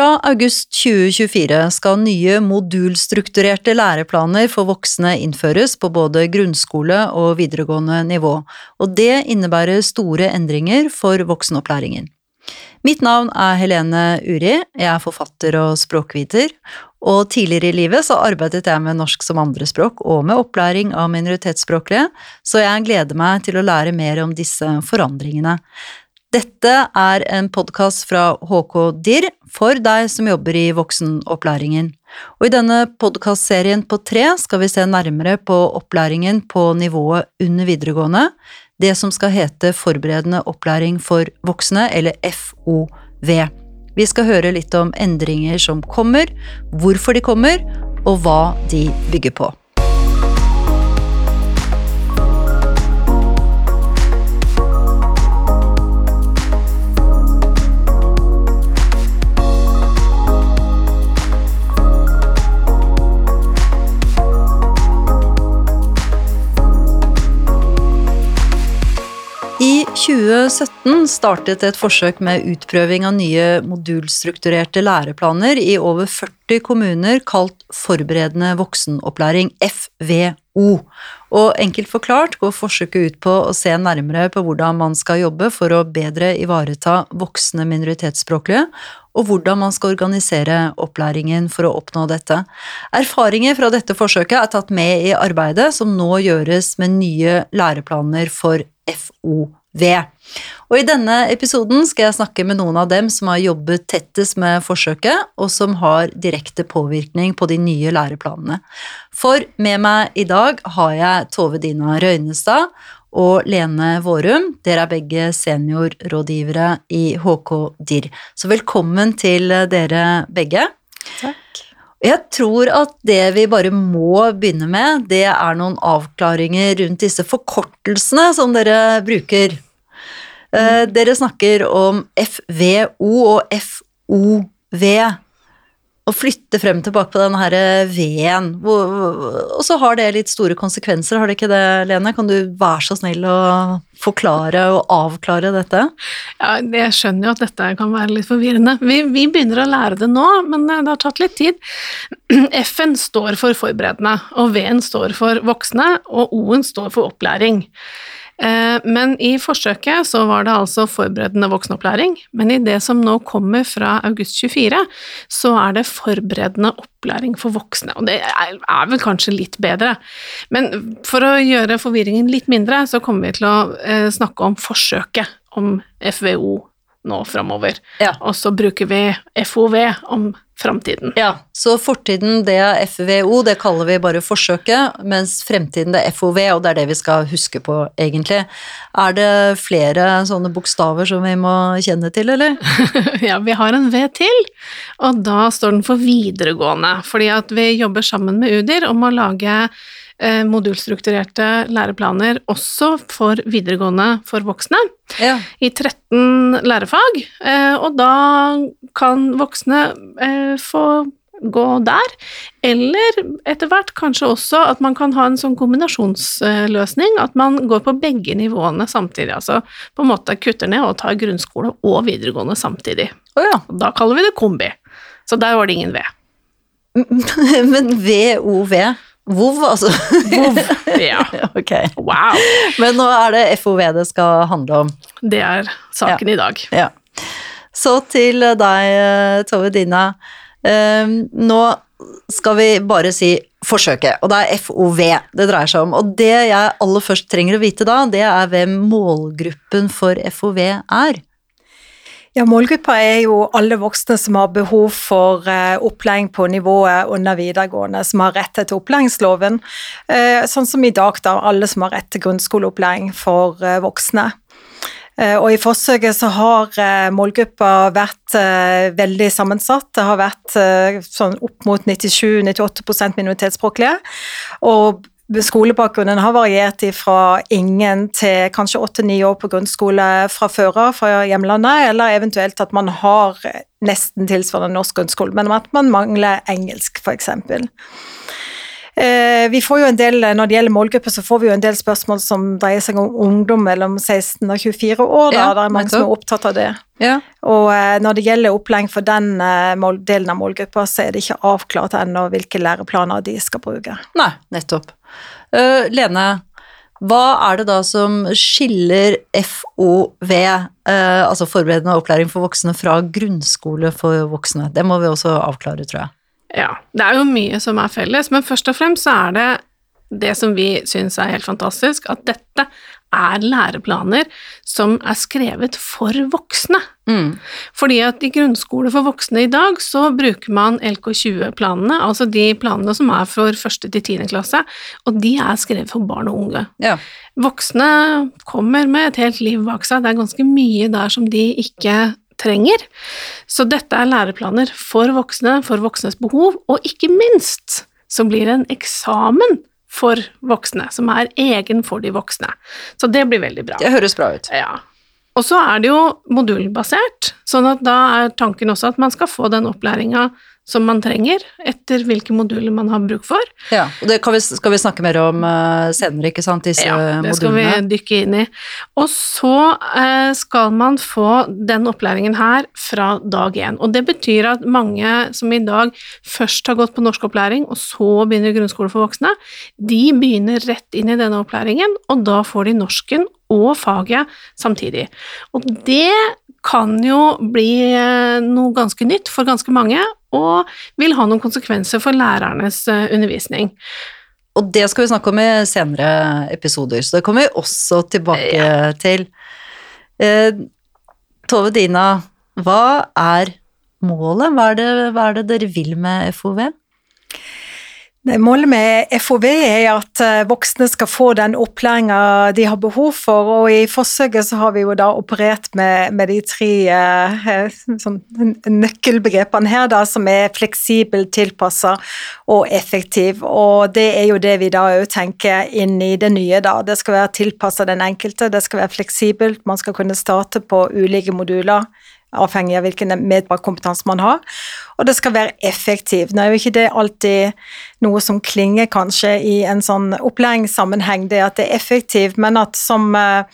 Fra august 2024 skal nye modulstrukturerte læreplaner for voksne innføres på både grunnskole og videregående nivå, og det innebærer store endringer for voksenopplæringen. Mitt navn er Helene Uri, jeg er forfatter og språkviter, og tidligere i livet så arbeidet jeg med norsk som andrespråk og med opplæring av minoritetsspråklige, så jeg gleder meg til å lære mer om disse forandringene. Dette er en podkast fra HK DIR for deg som jobber i voksenopplæringen. Og i denne podkastserien på tre skal vi se nærmere på opplæringen på nivået under videregående, det som skal hete Forberedende opplæring for voksne, eller FOV. Vi skal høre litt om endringer som kommer, hvorfor de kommer, og hva de bygger på. 2017 startet et forsøk med utprøving av nye modulstrukturerte læreplaner i over 40 kommuner kalt Forberedende voksenopplæring, FVO. Og enkelt forklart går forsøket ut på å se nærmere på hvordan man skal jobbe for å bedre ivareta voksne minoritetsspråklige, og hvordan man skal organisere opplæringen for å oppnå dette. Erfaringer fra dette forsøket er tatt med i arbeidet som nå gjøres med nye læreplaner for FOV. Og I denne episoden skal jeg snakke med noen av dem som har jobbet tettest med forsøket, og som har direkte påvirkning på de nye læreplanene. For med meg i dag har jeg Tove Dina Røynestad og Lene Vårum. Dere er begge seniorrådgivere i HK DIR. Så velkommen til dere begge. Takk. Jeg tror at det vi bare må begynne med, det er noen avklaringer rundt disse forkortelsene som dere bruker. Mm. Dere snakker om FVO og FOV å flytte frem og tilbake på den her V-en. Og så har det litt store konsekvenser, har det ikke det, Lene? Kan du være så snill å forklare og avklare dette? Ja, jeg skjønner jo at dette kan være litt forvirrende. Vi, vi begynner å lære det nå, men det har tatt litt tid. F-en står for forberedende, og V-en står for voksne, og O-en står for opplæring. Eh, men i forsøket så var det altså forberedende voksenopplæring, men i det som nå kommer fra august 24, så er det forberedende opplæring for voksne, og det er, vel kanskje litt bedre. Men for å gjøre forvirringen litt mindre, så kommer vi til å eh, snakke om forsøket om FVO nå framover. Ja. Og så bruker vi FOV om framtiden. Ja, så fortiden det er FVO, det kaller vi bare forsøket, mens fremtiden det er FOV, og det er det vi skal huske på, egentlig. Er det flere sånne bokstaver som vi må kjenne til, eller? ja, vi har en V til, og da står den for videregående, fordi at vi jobber sammen med UDIR om å lage modulstrukturerte læreplaner også for videregående for voksne, ja. i 13 lærefag, eh, og da kan voksne eh, få gå der, eller etter hvert kanskje også at man kan ha en sånn kombinasjonsløsning, at man går på begge nivåene samtidig, altså på en måte kutter ned og tar grunnskole og videregående samtidig. Oh ja. Da kaller vi det kombi, så der var det ingen V. Men VOV, VOV, altså. VOV, ja. ok. Wow. Men nå er det FOV det skal handle om. Det er saken ja. i dag. Ja. Så til deg, Tove Dina. Um, nå skal vi bare si forsøket, og det er FOV det dreier seg om. Og det jeg aller først trenger å vite da, det er hvem målgruppen for FOV er. Ja, Målgruppa er jo alle voksne som har behov for uh, opplæring på nivået under videregående, som har rett til opplæringsloven. Uh, sånn som i dag, da, alle som har rett til grunnskoleopplæring for uh, voksne. Og I forsøket så har målgruppa vært veldig sammensatt. Det har vært sånn opp mot 97-98% minoritetsspråklige. Og Skolebakgrunnen har variert fra ingen til kanskje åtte-ni år på grunnskole fra før av fra hjemlandet, eller eventuelt at man har nesten tilsvarende norsk grunnskole, men at man mangler engelsk, f.eks. Eh, vi får jo en del, Når det gjelder målgruppe, så får vi jo en del spørsmål som dreier seg om ungdom mellom 16 og 24 år. Da. Ja, det er mange som er opptatt av det. Ja. Og eh, når det gjelder opplæring for den eh, delen av målgruppa, så er det ikke avklart ennå hvilke læreplaner de skal bruke. Nei, nettopp. Eh, Lene, hva er det da som skiller FOV, uh, altså forberedende opplæring for voksne, fra grunnskole for voksne? Det må vi også avklare, tror jeg. Ja, det er jo mye som er felles, men først og fremst så er det det som vi syns er helt fantastisk, at dette er læreplaner som er skrevet for voksne. Mm. Fordi at i grunnskole for voksne i dag så bruker man LK20-planene, altså de planene som er for første til tiende klasse, og de er skrevet for barn og unge. Ja. Voksne kommer med et helt liv bak seg, det er ganske mye der som de ikke trenger. Så dette er læreplaner for voksne, for voksnes behov, og ikke minst så blir det en eksamen for voksne, som er egen for de voksne. Så det blir veldig bra. Det høres bra ut. Ja. Og så er det jo modulbasert, sånn at da er tanken også at man skal få den opplæringa som man trenger, etter hvilke moduler man har bruk for. Ja, og det kan vi, skal vi snakke mer om eh, senere, ikke sant, disse Ja, det skal vi dykke inn i. Og så eh, skal man få den opplæringen her fra dag én. Og det betyr at mange som i dag først har gått på norskopplæring, og så begynner grunnskole for voksne, de begynner rett inn i denne opplæringen, og da får de norsken og faget samtidig. Og det kan jo bli eh, noe ganske nytt for ganske mange, og vil ha noen konsekvenser for lærernes eh, undervisning. Og det skal vi snakke om i senere episoder, så det kommer vi også tilbake til. Eh, Tove Dina, hva er målet? Hva er, det, hva er det dere vil med FOV? Målet med FOV er at eh, voksne skal få den opplæringa de har behov for, og i forsøket så har vi jo da operert med, med de tre eh, sånn, nøkkelbegrepene her, da, som er fleksibel, tilpassa og effektiv. Og det er jo det vi da òg tenker inn i det nye, da. Det skal være tilpassa den enkelte, det skal være fleksibelt, man skal kunne starte på ulike moduler avhengig av hvilken medbrakt kompetanse man har. Og det skal være effektivt. Nå er jo ikke det alltid noe som klinger kanskje i en sånn opplæringssammenheng, det at det er effektivt, men at som eh,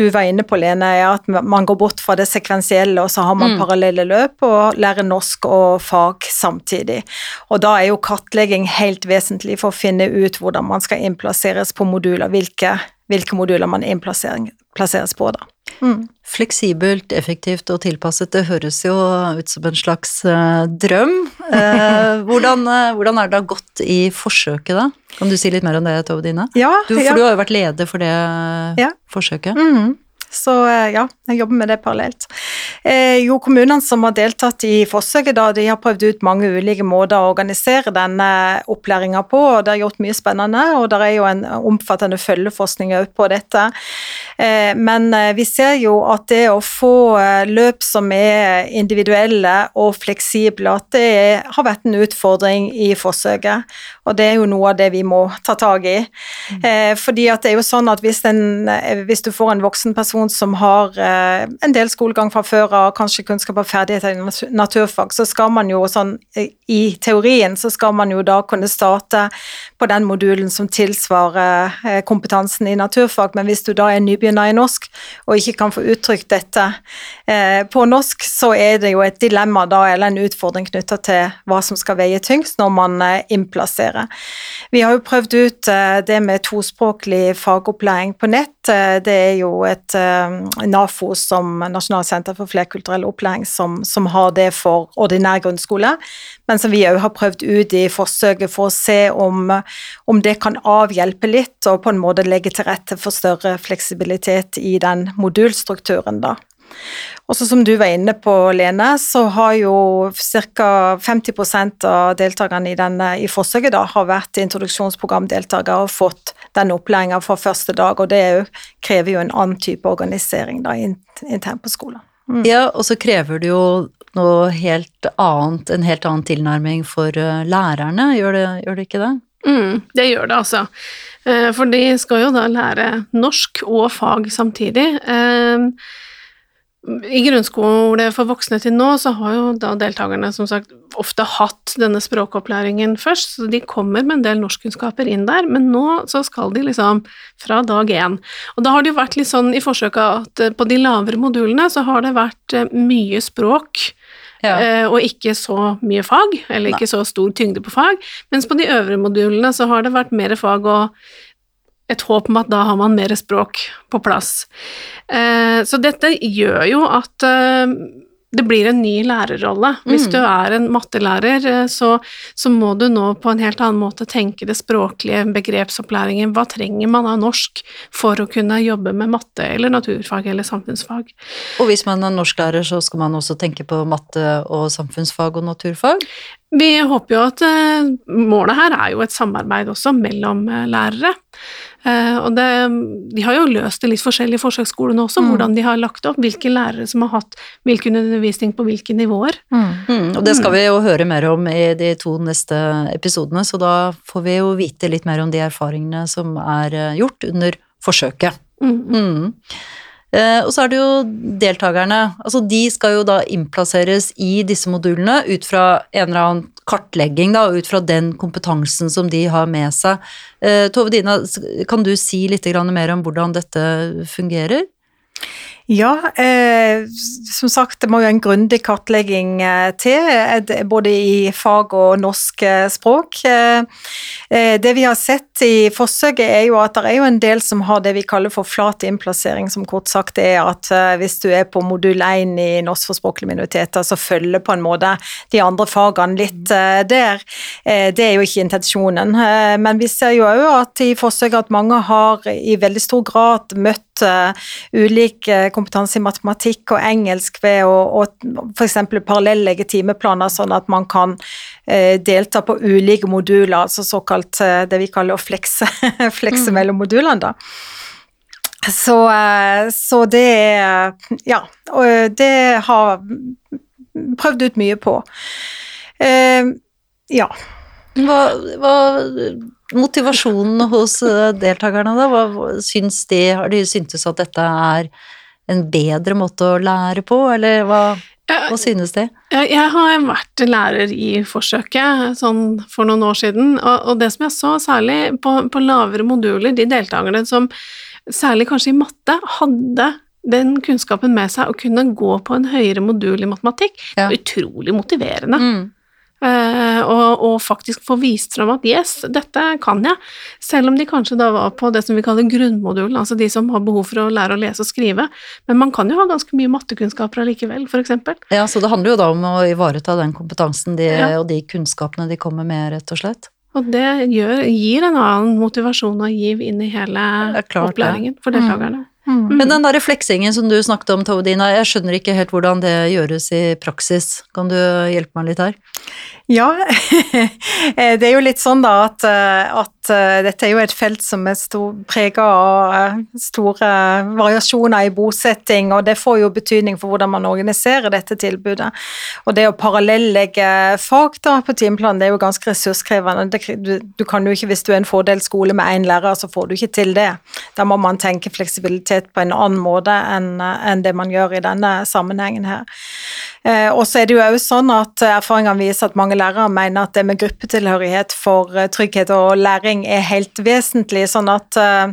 du var inne på, Lene, er at man går bort fra det sekvensielle, og så har man Mm. parallelle løp og lærer norsk og fag samtidig. Og da er jo kartlegging helt vesentlig for å finne ut hvordan man skal innplasseres på moduler, hvilke, hvilke moduler man innplasseres på, da. Mm. Fleksibelt, effektivt og tilpasset, det høres jo ut som en slags uh, drøm. Uh, hvordan, uh, hvordan er det da gått i forsøket, da? Kan du si litt mer om det, Tove Dine? Ja, Du, for ja. du har jo vært leder for det Ja. forsøket. Mhm. Så eh, ja, jeg jobber med det parallelt. Eh, jo, kommunene som har deltatt i forsøket, da, de har prøvd ut mange ulike måter å organisere denne opplæringa på, og det har gjort mye spennende, og det er jo en omfattende følgeforskning òg på dette. Eh, men eh, vi ser jo at det å få eh, løp som er individuelle og fleksible, at det har vært en utfordring i forsøket, og det er jo noe av det vi må ta tak i. Eh, fordi at det er jo sånn at hvis, en, hvis du får en voksen person som har eh, en del skolegang fra før av, kanskje kunnskap og ferdigheter i naturfag, så skal man jo sånn eh, i teorien så skal man jo da kunne starte på den modulen som tilsvarer eh, kompetansen i naturfag, men hvis du da er nybegynner i norsk og ikke kan få uttrykt dette eh, på norsk, så er det jo et dilemma da, eller en utfordring knytta til hva som skal veie tyngst når man eh, innplasserer. Vi har jo prøvd ut eh, det med tospråklig fagopplæring på nett. Det er jo et NAFO som Nasjonalt senter for flerkulturell opplæring som, som har det for ordinær grunnskole, men som vi òg har prøvd ut i forsøket for å se om, om det kan avhjelpe litt, og på en måte legge til rette for større fleksibilitet i den modulstrukturen, da. Også som du var inne på, Lene, så har jo ca. 50% av deltakerne i, denne, i forsøket da, har vært introduksjonsprogramdeltakere og fått den opplæringa fra første dag, og det er jo, krever jo en annen type organisering da, internt på skolen. Mm. Ja, og så krever det jo noe helt annet, en helt annen tilnærming for eh, lærerne, gjør det, gjør det ikke det? Mm, det gjør det, altså. Eh, For de skal jo da lære norsk og fag samtidig. I grunnskole for voksne til nå, så har jo da deltakerne som sagt ofte hatt denne språkopplæringen først, så de kommer med en del norskkunnskaper inn der, men nå så skal de liksom fra dag én. Og da har det jo vært litt sånn i forsøket at eh, på de lavere modulene så har det vært eh, mye språk. Ja. eh, Og ikke så mye fag, eller ikke så stor tyngde på fag, mens på de øvre modulene så har det vært mer fag og et håp om at da har man mer språk på plass. Eh, Så dette gjør jo at eh, det blir en ny lærerrolle. Hvis Mm. du er en mattelærer, eh, så, så må du nå på en helt annen måte tenke det språklige, begrepsopplæringen. Hva trenger man av norsk for å kunne jobbe med matte eller naturfag eller samfunnsfag? Og hvis man er norsklærer, så skal man også tenke på matte og samfunnsfag og naturfag? Vi håper jo at målet her er jo et samarbeid også mellom lærere. Eh, og det, de har jo løst det litt forskjellig i forsøksskolene også, Mm. hvordan de har lagt opp, hvilke lærere som har hatt hvilken undervisning på hvilke nivåer. Mm, og det skal vi jo høre mer om i de to neste episodene, så da får vi jo vite litt mer om de erfaringene som er eh, gjort under forsøket. Mm. Eh, og så er det jo deltakerne. Altså de skal jo da innplasseres i disse modulene ut fra en eller annen kartlegging, da, ut fra den kompetansen som de har med seg. Eh, Tove Dina, kan du si litt mer om hvordan dette fungerer? Ja, eh, som sagt, det må jo en grundig kartlegging eh, til, eh, både i fag og norsk eh, språk. Eh, det vi har sett i forsøket er jo at det er jo en del som har det vi kaller for flat innplassering, som kort sagt er at eh, hvis du er på modul 1 i norsk for språklige minoriteter, så følger på en måte de andre fagene litt der. Det er jo ikke intensjonen, men vi ser jo òg at i forsøket at mange har i veldig stor grad møtt eh, ulik eh, kompetanse i matematikk og engelsk ved å, å f.eks. parallellegge timeplaner, sånn at man kan eh, delta på ulike moduler, altså såkalt det vi kaller å flekse, flekse mellom modulene, da. Så, så det Ja, det har prøvd ut mye på. Ja. Hva, hva motivasjonen hos eh, deltakerne da? Hva, syns de, har de syntes at dette er en bedre måte å lære på, eller hva, hva synes de? Jeg, har vært lærer i forsøket sånn for noen år siden, og, og det som jeg så særlig på, på lavere moduler, de deltakerne som særlig kanskje i matte hadde den kunnskapen med seg å kunne gå på en høyere modul i matematikk, Ja. utrolig motiverende. Mm. Eh, og, og faktisk få vist fram at yes, dette kan jeg, selv om de kanskje da var på det som vi kaller grunnmodulen, altså de som har behov for å lære å lese og skrive, men man kan jo ha ganske mye mattekunnskaper allikevel, eksempel. Ja, så det handler jo da om å ivareta den kompetansen de, Ja. og de kunnskapene de kommer med, rett og slett. Og det gjør, gir en annen motivasjon og giv inn i hele opplæringen for deltakerne. Men den der fleksingen som du snakket om, Tove Dina, jeg skjønner ikke helt hvordan det gjøres i praksis. Kan du hjelpe meg litt her? Ja, det er jo litt sånn da at, eh, at uh, dette er jo et felt som er prega av uh, store variasjoner i bosetting, og det får jo betydning for hvordan man organiserer dette tilbudet. Og det å parallellegge fag da på timeplanen, det er jo ganske ressurskrevende. Det, du, du kan jo ikke, hvis du er en fordel skole med én lærer, så får du ikke til det. Da må man tenke fleksibilitet på en annen måte enn, eh, enn det man gjør i denne sammenhengen her. Eh, og så er det jo også sånn at erfaringene viser at mange lærere mener at det med gruppetilhørighet for eh, trygghet og læring er helt vesentlig, sånn at eh,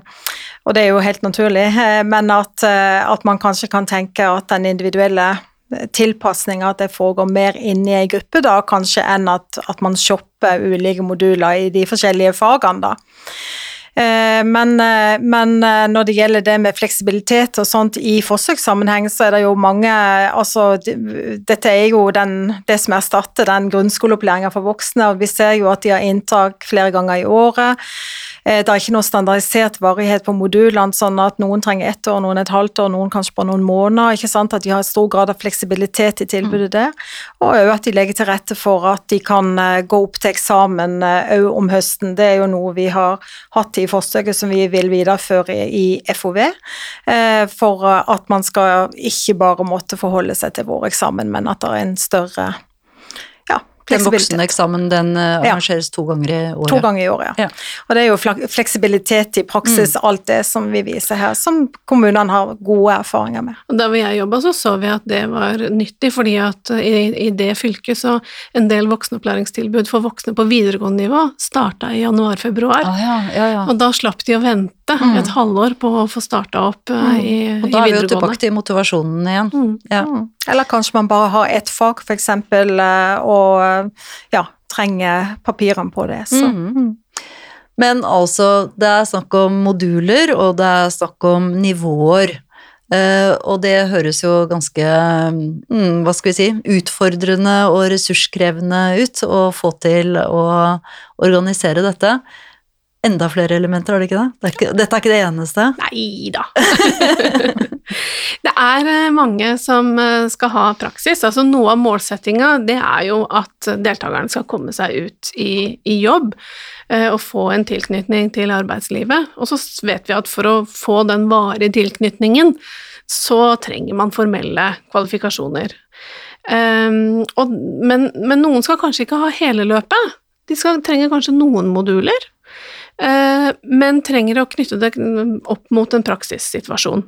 Og det er jo helt naturlig, men at, at man kanskje kan tenke at den individuelle tilpasninga, at det foregår mer inni ei gruppe da, kanskje enn at, at man shopper ulike moduler i de forskjellige fagene, da. Eh, Men, eh, men eh, når det gjelder det med fleksibilitet og sånt i forsøkssammenheng, så er det jo mange Altså, dette er jo den, det som erstatter den grunnskoleopplæringa for voksne, og vi ser jo at de har inntak flere ganger i året. Eh, Det er ikke noe standardisert varighet på modulene, sånn at noen trenger ett år, noen et halvt år, noen kanskje bare noen måneder. ikke sant, At de har stor grad av fleksibilitet i tilbudet der. Og òg at de legger til rette for at de kan eh, gå opp til eksamen òg om høsten. Det er jo noe vi har hatt i forsøket som vi vil videreføre i FOV, eh, for at man skal ikke bare måtte forholde seg til vår eksamen, men at det er en større Den voksne eksamen den arrangeres Ja. to ganger i året. To ganger i året, ja. Ja. Og det er jo fleksibilitet i praksis, alt det som vi viser her, som kommunene har gode erfaringer med. Og Da hvor jeg jobba, så så vi at det var nyttig, fordi at i, i det fylket så en del voksenopplæringstilbud for voksne på videregående nivå starta i januar-februar. Ah, ja, ja, ja. Og da slapp de å vente Mm. et halvår på å få starta opp mm. i, Og da er vi jo tilbake til motivasjonen igjen. Mm. Ja. Mm. Eller kanskje man bare har ett fag, for eksempel, eh, og ja, trenger papirene på det. Så. Mm. Men altså, det er snakk om moduler, og det er snakk om nivåer. Uh, og det høres jo ganske, mm, hva skal vi si, utfordrende og ressurskrevende ut å få til å organisere dette. Enda flere elementer, er det ikke det? det er ikke, dette er ikke det eneste. Nei da. det er eh, mange som eh, skal ha praksis. Altså noe av målsettinga er jo at deltakerne skal komme seg ut i, i jobb eh, og få en tilknytning til arbeidslivet. Og så vet vi at for å få den varige tilknytningen, så trenger man formelle kvalifikasjoner. Um, og, men, men noen skal kanskje ikke ha hele løpet. De skal, trenger kanskje noen moduler. Eh, men trenger å knytte det opp mot en praksissituasjon.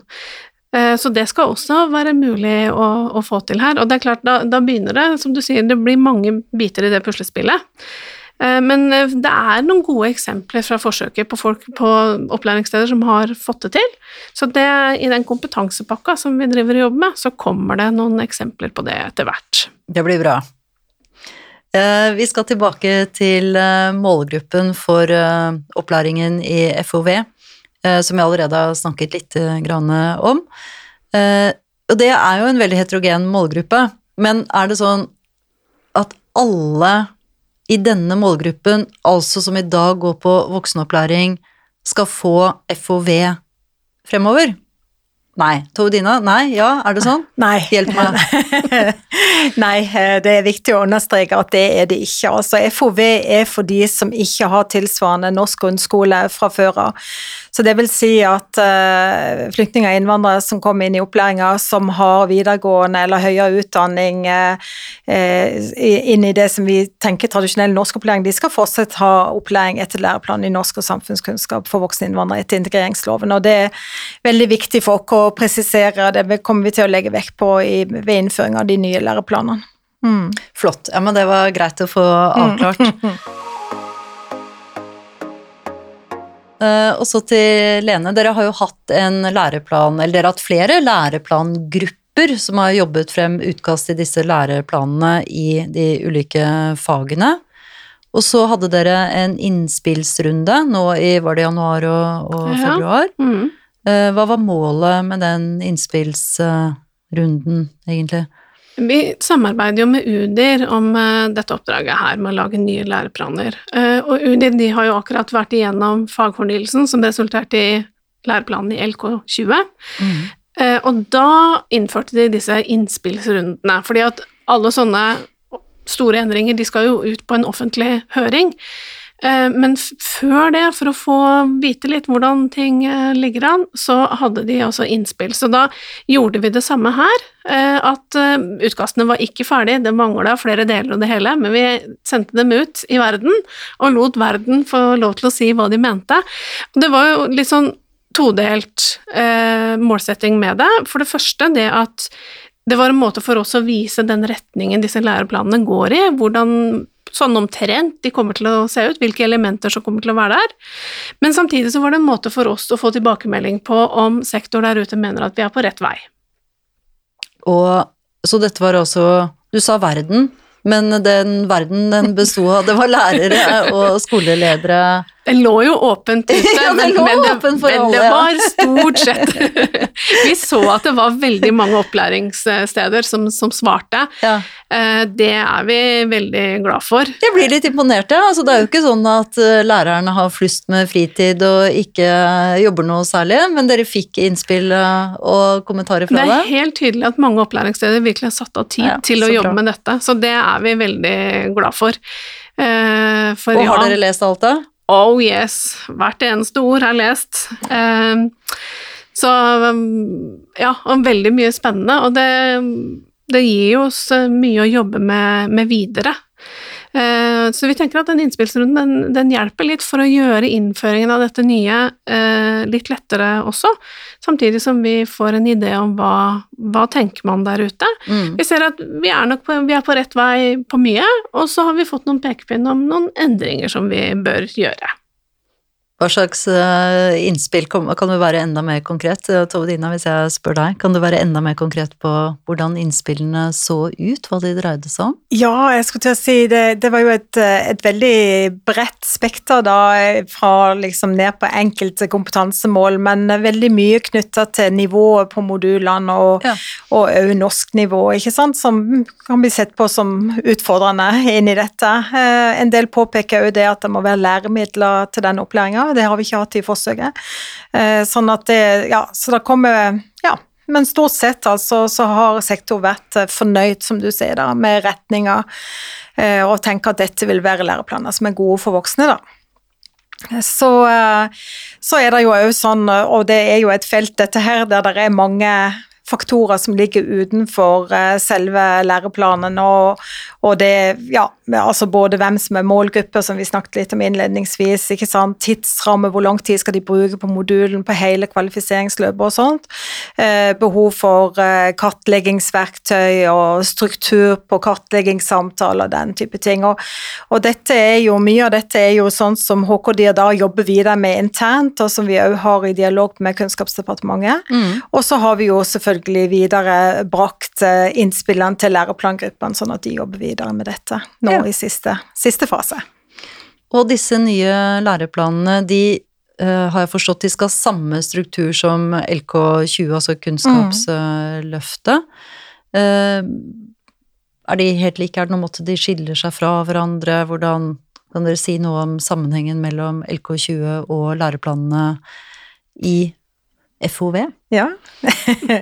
Eh, Så det skal også være mulig å, å få til her. Og det er klart, da, da begynner det, som du sier, det blir mange biter i det puslespillet. Eh, Men det er noen gode eksempler fra forsøket på folk på opplæringssteder som har fått det til. Så det, i den kompetansepakka som vi driver og jobber med, så kommer det noen eksempler på det etter hvert. Det blir bra. Eh, Vi skal tilbake til eh, målgruppen for eh, opplæringen i FOV, som jeg allerede har snakket litt om. Og det er jo en veldig heterogen målgruppe, men er det sånn at alle i denne målgruppen, altså som i dag går på voksenopplæring, skal få FOV fremover? Nei. Tove-Dina? Nei? Ja? Er det sånn? Nei. Hjelp meg. Nei, eh, det er viktig å understreke at det er det ikke. Altså, FOV er for de som ikke har tilsvarende norsk grunnskole fra før av. Så det vil si at uh, flyktninger og innvandrere som kommer inn i opplæringa, som har videregående eller høyere utdanning uh, inn i det som vi tenker tradisjonell norskopplæring, de skal fortsatt ha opplæring etter læreplanen i norsk og samfunnskunnskap for voksne innvandrere etter integreringsloven. Og det er veldig viktig for oss å presisere, det kommer vi til å legge vekt på i, ved innføring av de nye læreplanene. Mm. Flott. Ja, men det var greit å få avklart. og så til Lene, dere har jo hatt en læreplan, eller dere har hatt flere læreplangrupper som har jobbet frem utkast til disse læreplanene i de ulike fagene. Og så hadde dere en innspillsrunde nå i var det januar og, og Ja. februar. Mm. Eh, hva var målet med den innspillsrunden, egentlig? Vi samarbeider jo med UDIR om eh, dette oppdraget her med å lage nye læreplaner. Eh, og UDIR de har jo akkurat vært igjennom fagfornyelsen som resulterte i læreplanen i LK20. Mm. og da innførte de disse innspillsrundene, fordi at alle sånne store endringer de skal jo ut på en offentlig høring. Eh, Men før det, for å få vite litt hvordan ting eh, ligger an, så hadde de altså innspill. Så da gjorde vi det samme her, eh, at utkastene var ikke ferdig, det mangla flere deler av det hele, men vi sendte dem ut i verden, og lot verden få lov til å si hva de mente. Det var jo litt sånn todelt målsetting med det. For det første det at det var en måte for oss å vise den retningen disse læreplanene går i, hvordan sånn omtrent de kommer til å se ut, hvilke elementer som kommer til å være der. Men samtidig så var det en måte for oss å få tilbakemelding på om sektor der ute mener at vi er på rett vei. Og så dette var også Du sa verden, men den verden den besto av Det var lærere og skoleledere. Den lå jo åpent ute, Ja, men, men, det, åpen for men det var stort sett Vi så at det var veldig mange opplæringssteder som, som svarte. Ja. Eh, Det er vi veldig glad for. Jeg blir litt imponert, ja. Altså, det er jo ikke sånn at eh, lærerne har flust med fritid og ikke jobber noe særlig, men dere fikk innspill eh, og kommentarer fra Det Det er helt tydelig at mange opplæringssteder virkelig har satt av tid til å jobbe bra. med dette, så det er vi veldig glad for. Eh, for Og har dere lest alt det? Oh yes, hvert eneste ord er lest. Eh, så ja, og veldig mye spennende, og det, det gir oss eh, mye å jobbe med, med videre. Eh, så vi tenker at den innspillsrunden den, den, hjelper litt for å gjøre innføringen av dette nye eh, litt lettere også, samtidig som vi får en idé om hva, hva tenker man der ute. Mm. Vi ser at vi er på, vi er på rett vei på mye, og så har vi fått noen pekepinn om noen endringer som vi bør gjøre. Hva slags uh, innspill kan, du være enda mer konkret? Eh, Tove Dina, hvis jeg spør deg, kan du være enda mer konkret på hvordan innspillene så ut, hva de dreide seg om? Ja, jeg skulle til å si det, det var jo et, eh, et, veldig bredt spekter da, fra liksom ned på enkelte kompetansemål, men veldig mye knytta til nivået på modulene og òg ja. norsk nivå, ikke sant, som kan bli sett på som utfordrende inn i dette. En del påpeker jo det at det må være læremidler til den opplæringa det har vi ikke hatt i forsøket. Eh, sånn at det, ja, så det kommer Ja. Men stort sett altså, så har sektor vært eh, fornøyd, som du sier, da, med retninga, eh, og tenker at dette vil være læreplaner som er gode for voksne, da. Så, så er det jo òg sånn, og det er jo et felt dette her der det er mange faktorer som ligger utenfor selve læreplanen, og, og det, ja, altså både hvem som er målgruppe, som vi snakket litt om innledningsvis, ikke sant, tidsramme, hvor lang tid skal de bruke på modulen, på hele kvalifiseringsløpet og sånt. Eh, behov for eh, kartleggingsverktøy og struktur på kartleggingssamtaler, den type ting. Og, og, dette er jo, mye av dette er jo sånn som HKD da jobber videre med internt, og som vi òg har i dialog med Kunnskapsdepartementet. Mm. Og så har vi jo selvfølgelig videre brakt eh, innspillene til læreplangruppene, sånn at de jobber videre videre med dette nå ja. i siste, siste, fase. Og disse nye læreplanene, de uh, har jeg forstått de skal ha samme struktur som LK20, altså Kunnskapsløftet. Mm. Uh, er de helt like? Er det noen måte de skiller seg fra hverandre? Hvordan kan dere si noe om sammenhengen mellom LK20 og læreplanene i FOV? Ja.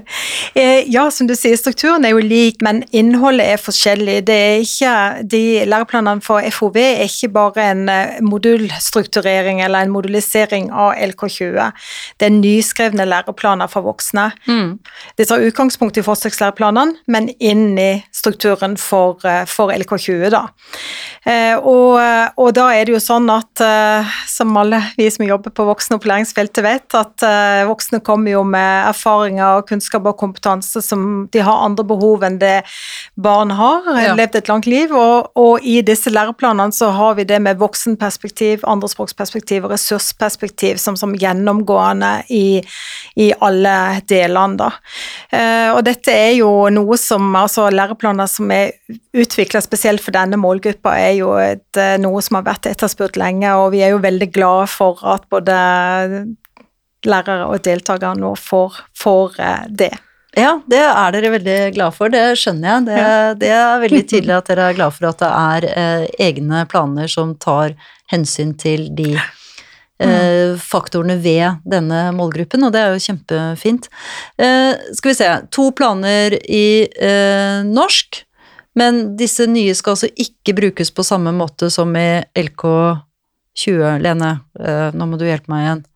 Eh, ja, som du sier, strukturen er jo lik, men innholdet er forskjellig. Det er ikke, de Læreplanene for FOV er ikke bare en eh, modulstrukturering eller en modulisering av LK20. Det er nyskrevne læreplaner for voksne. Mm. Det tar utgangspunkt i forsøkslæreplanene, men inn i strukturen for, eh, for LK20, da. Og, og, da er det jo sånn at, som alle vi som jobber på voksenopplæringsfeltet vet, at voksne kommer jo med erfaringer, kunnskap og kompetanse som de har andre behov enn det barn har, ja. levd et langt liv. Og, og, i disse læreplanene så har vi det med voksenperspektiv, andrespråksperspektiv og ressursperspektiv som, som gjennomgående i, i alle delene, da. Eh, og dette er jo noe som altså læreplaner som er utvikla spesielt for denne målgruppa, er jo et, eh, noe som har vært etterspurt lenge, og vi er jo veldig glade for at både lærere og deltakere nå får, får eh, det. Ja, det er dere veldig glad for, det skjønner jeg. Det, det, er veldig tydelig at dere er glad for at det er eh, egne planer som tar hensyn til de eh, faktorene ved denne målgruppen, og det er jo kjempefint. Eh, skal vi se, to planer i eh, norsk, men disse nye skal altså ikke brukes på samme måte som i LK20, Lene. Eh, nå må du hjelpe meg igjen.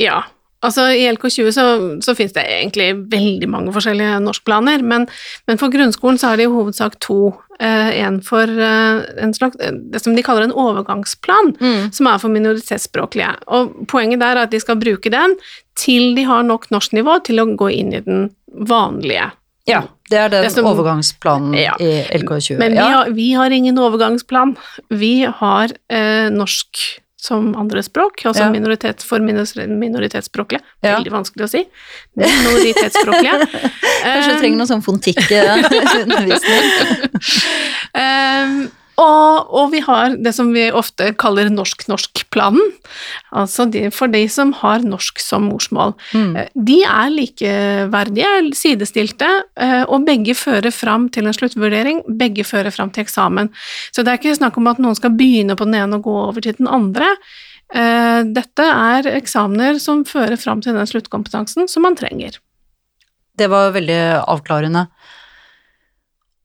Ja. Altså, I LK20 så, så finnes det egentlig veldig mange forskjellige norskplaner, men, men for grunnskolen så er det i hovedsak to. Eh, en for eh, en slags, det som de kaller en overgangsplan, mm. som er for minoritetsspråklige. Og Poenget der er at de skal bruke den til de har nok norsknivå til å gå inn i den vanlige. Ja, det er den det som, overgangsplanen ja. i LK20. Men vi, har, vi, har, ingen overgangsplan. Vi har eh, norsk som andre språk, altså ja. minoritet, for minoritetsspråklige. Veldig ja. vanskelig å si. Minoritetsspråklige. Kanskje du trenger noe sånn fontikkundervisning. um, og, og, vi har det som vi ofte kaller norsk-norsk-planen, altså de, for de som har norsk som morsmål. Mm. Eh, de er likeverdige, sidestilte, eh, og begge fører fram til en sluttvurdering, begge fører fram til eksamen. Så det er ikke snakk om at noen skal begynne på den ene og gå over til den andre. Eh, dette er eksamener som fører fram til den sluttkompetansen som man trenger. Det var veldig avklarende.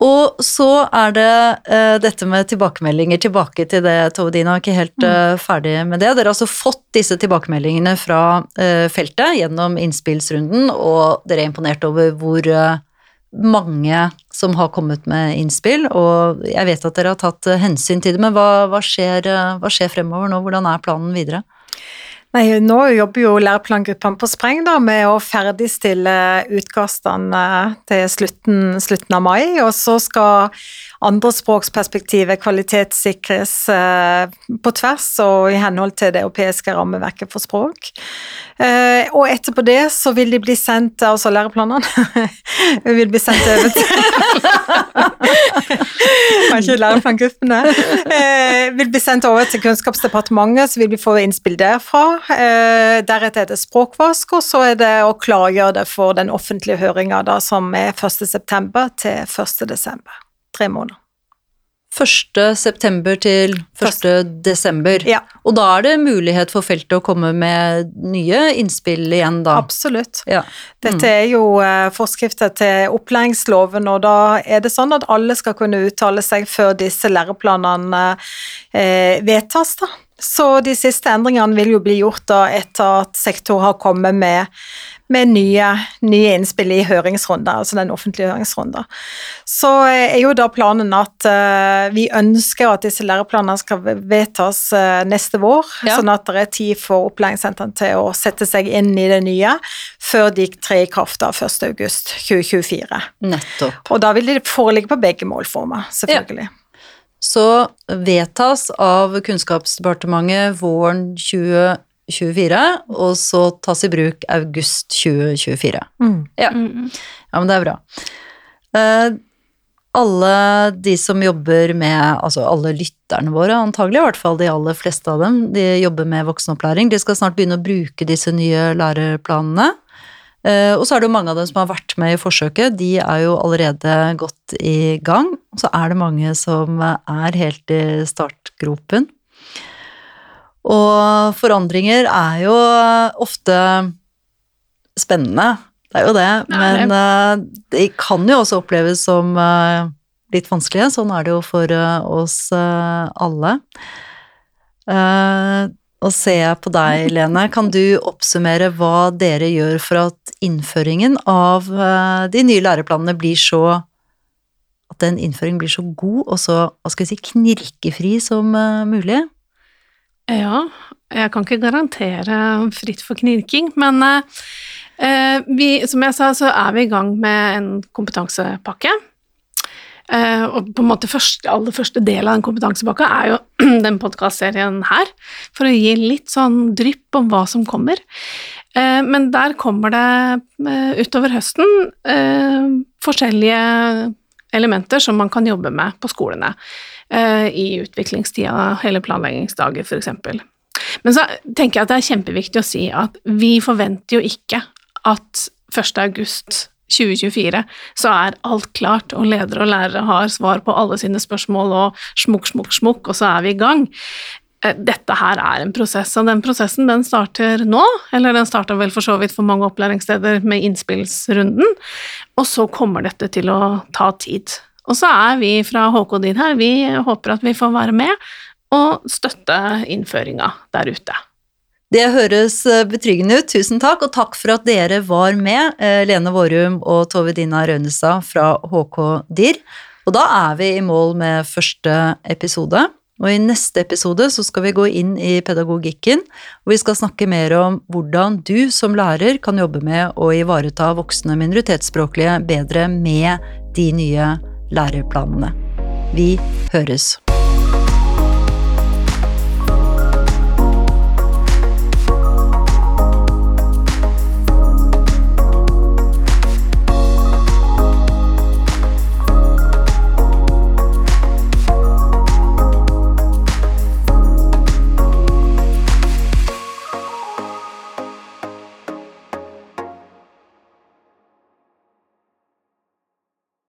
Og så er det uh, dette med tilbakemeldinger. Tilbake til det, Tove Dina ikke helt uh, ferdig med det. Dere har altså fått disse tilbakemeldingene fra uh, feltet gjennom innspillsrunden, og dere er imponert over hvor, mange som har kommet med innspill, og jeg vet at dere har tatt hensyn til det, men hva, hva, skjer, hva skjer fremover nå? Hvordan er planen videre? Nei, Nå jobber jo læreplangruppene på spreng da, med å ferdigstille utkastene til slutten, slutten, av mai. Og så skal andrespråksperspektivet kvalitetssikres eh, på tvers og i henhold til det europeiske rammeverket for språk. Eh, og etterpå det så vil de bli sendt, altså læreplanene vil bli sendt over til Kanskje læreplangruppene. Eh, vil bli sendt over til Kunnskapsdepartementet, så vil vi få innspill derfra. Deretter er det språkvask, og så er det å klargjøre det for den offentlige høringa som er 1.9. til 1.12. Tre måneder. 1. september til 1. desember. Ja. Og da er det mulighet for feltet å komme med nye innspill igjen, da? Absolutt. Ja. Mm. Dette er jo eh, forskrifter til opplæringsloven, og da er det sånn at alle skal kunne uttale seg før disse læreplanene eh, vedtas, da. Så de siste endringene vil jo bli gjort da etter at sektor har kommet med med nye, nye, innspill i høringsrunder, altså den offentlige høringsrunden. Så er jo da planen at uh, vi ønsker at disse læreplanene skal vedtas uh, neste vår, ja. sånn at det er tid for opplæringssentrene til å sette seg inn i det nye før de trer i kraft av 1.8.2024. Nettopp. Og da vil de foreligge på begge målformer, selvfølgelig. Ja. Så vedtas av Kunnskapsdepartementet våren 2024 2024, og så tas i bruk august 2024. Mm. Ja. Mm. ja, men det er bra. Uh, alle de som jobber med Altså alle lytterne våre, antagelig, i hvert fall de aller fleste av dem, de jobber med voksenopplæring. De skal snart begynne å bruke disse nye læreplanene. Uh, og så er det jo mange av dem som har vært med i forsøket, de er jo allerede godt i gang. Og så er det mange som er helt i startgropen. Og forandringer er jo ofte spennende, det er jo det, men uh, de kan jo også oppleves som litt vanskelige. Sånn er det jo for oss alle. Og ser jeg på deg, Lene, kan du oppsummere hva dere gjør for at innføringen av de nye læreplanene blir så At den innføringen blir så god og så hva skal vi si, knirkefri som mulig? Ja, jeg kan ikke garantere fritt for knirking, men eh, vi, som jeg sa, så er vi i gang med en kompetansepakke. Eh, og på en måte første, aller første del av den kompetansepakka er jo den podkastserien her, for å gi litt sånn drypp om hva som kommer. Eh, men der kommer det eh, utover høsten forskjellige elementer som man kan jobbe med på skolene. I utviklingstida, hele planleggingsdager f.eks. Men så tenker jeg at det er kjempeviktig å si at vi forventer jo ikke at 1. august 2024 så er alt klart, og ledere og lærere har svar på alle sine spørsmål, og smukk, smukk, smukk, og så er vi i gang. Eh, dette her er en prosess, og den prosessen den starter nå, eller den starta vel for så vidt for mange opplæringssteder med innspillsrunden, og så kommer dette til å ta tid. Og så er vi fra HK din her, vi håper at vi får være med og støtte innføringa der ute. Det høres eh, betryggende ut, tusen takk, og takk for at dere var med, eh, Lene Vårum og Tove Dina Rønestad fra HK-DIR. Og da er vi i mål med første episode. Og i neste episode så skal vi gå inn i pedagogikken, og vi skal snakke mer om hvordan du som lærer kan jobbe med å ivareta voksne minoritetsspråklige bedre med de nye læreplanene. Vi høres.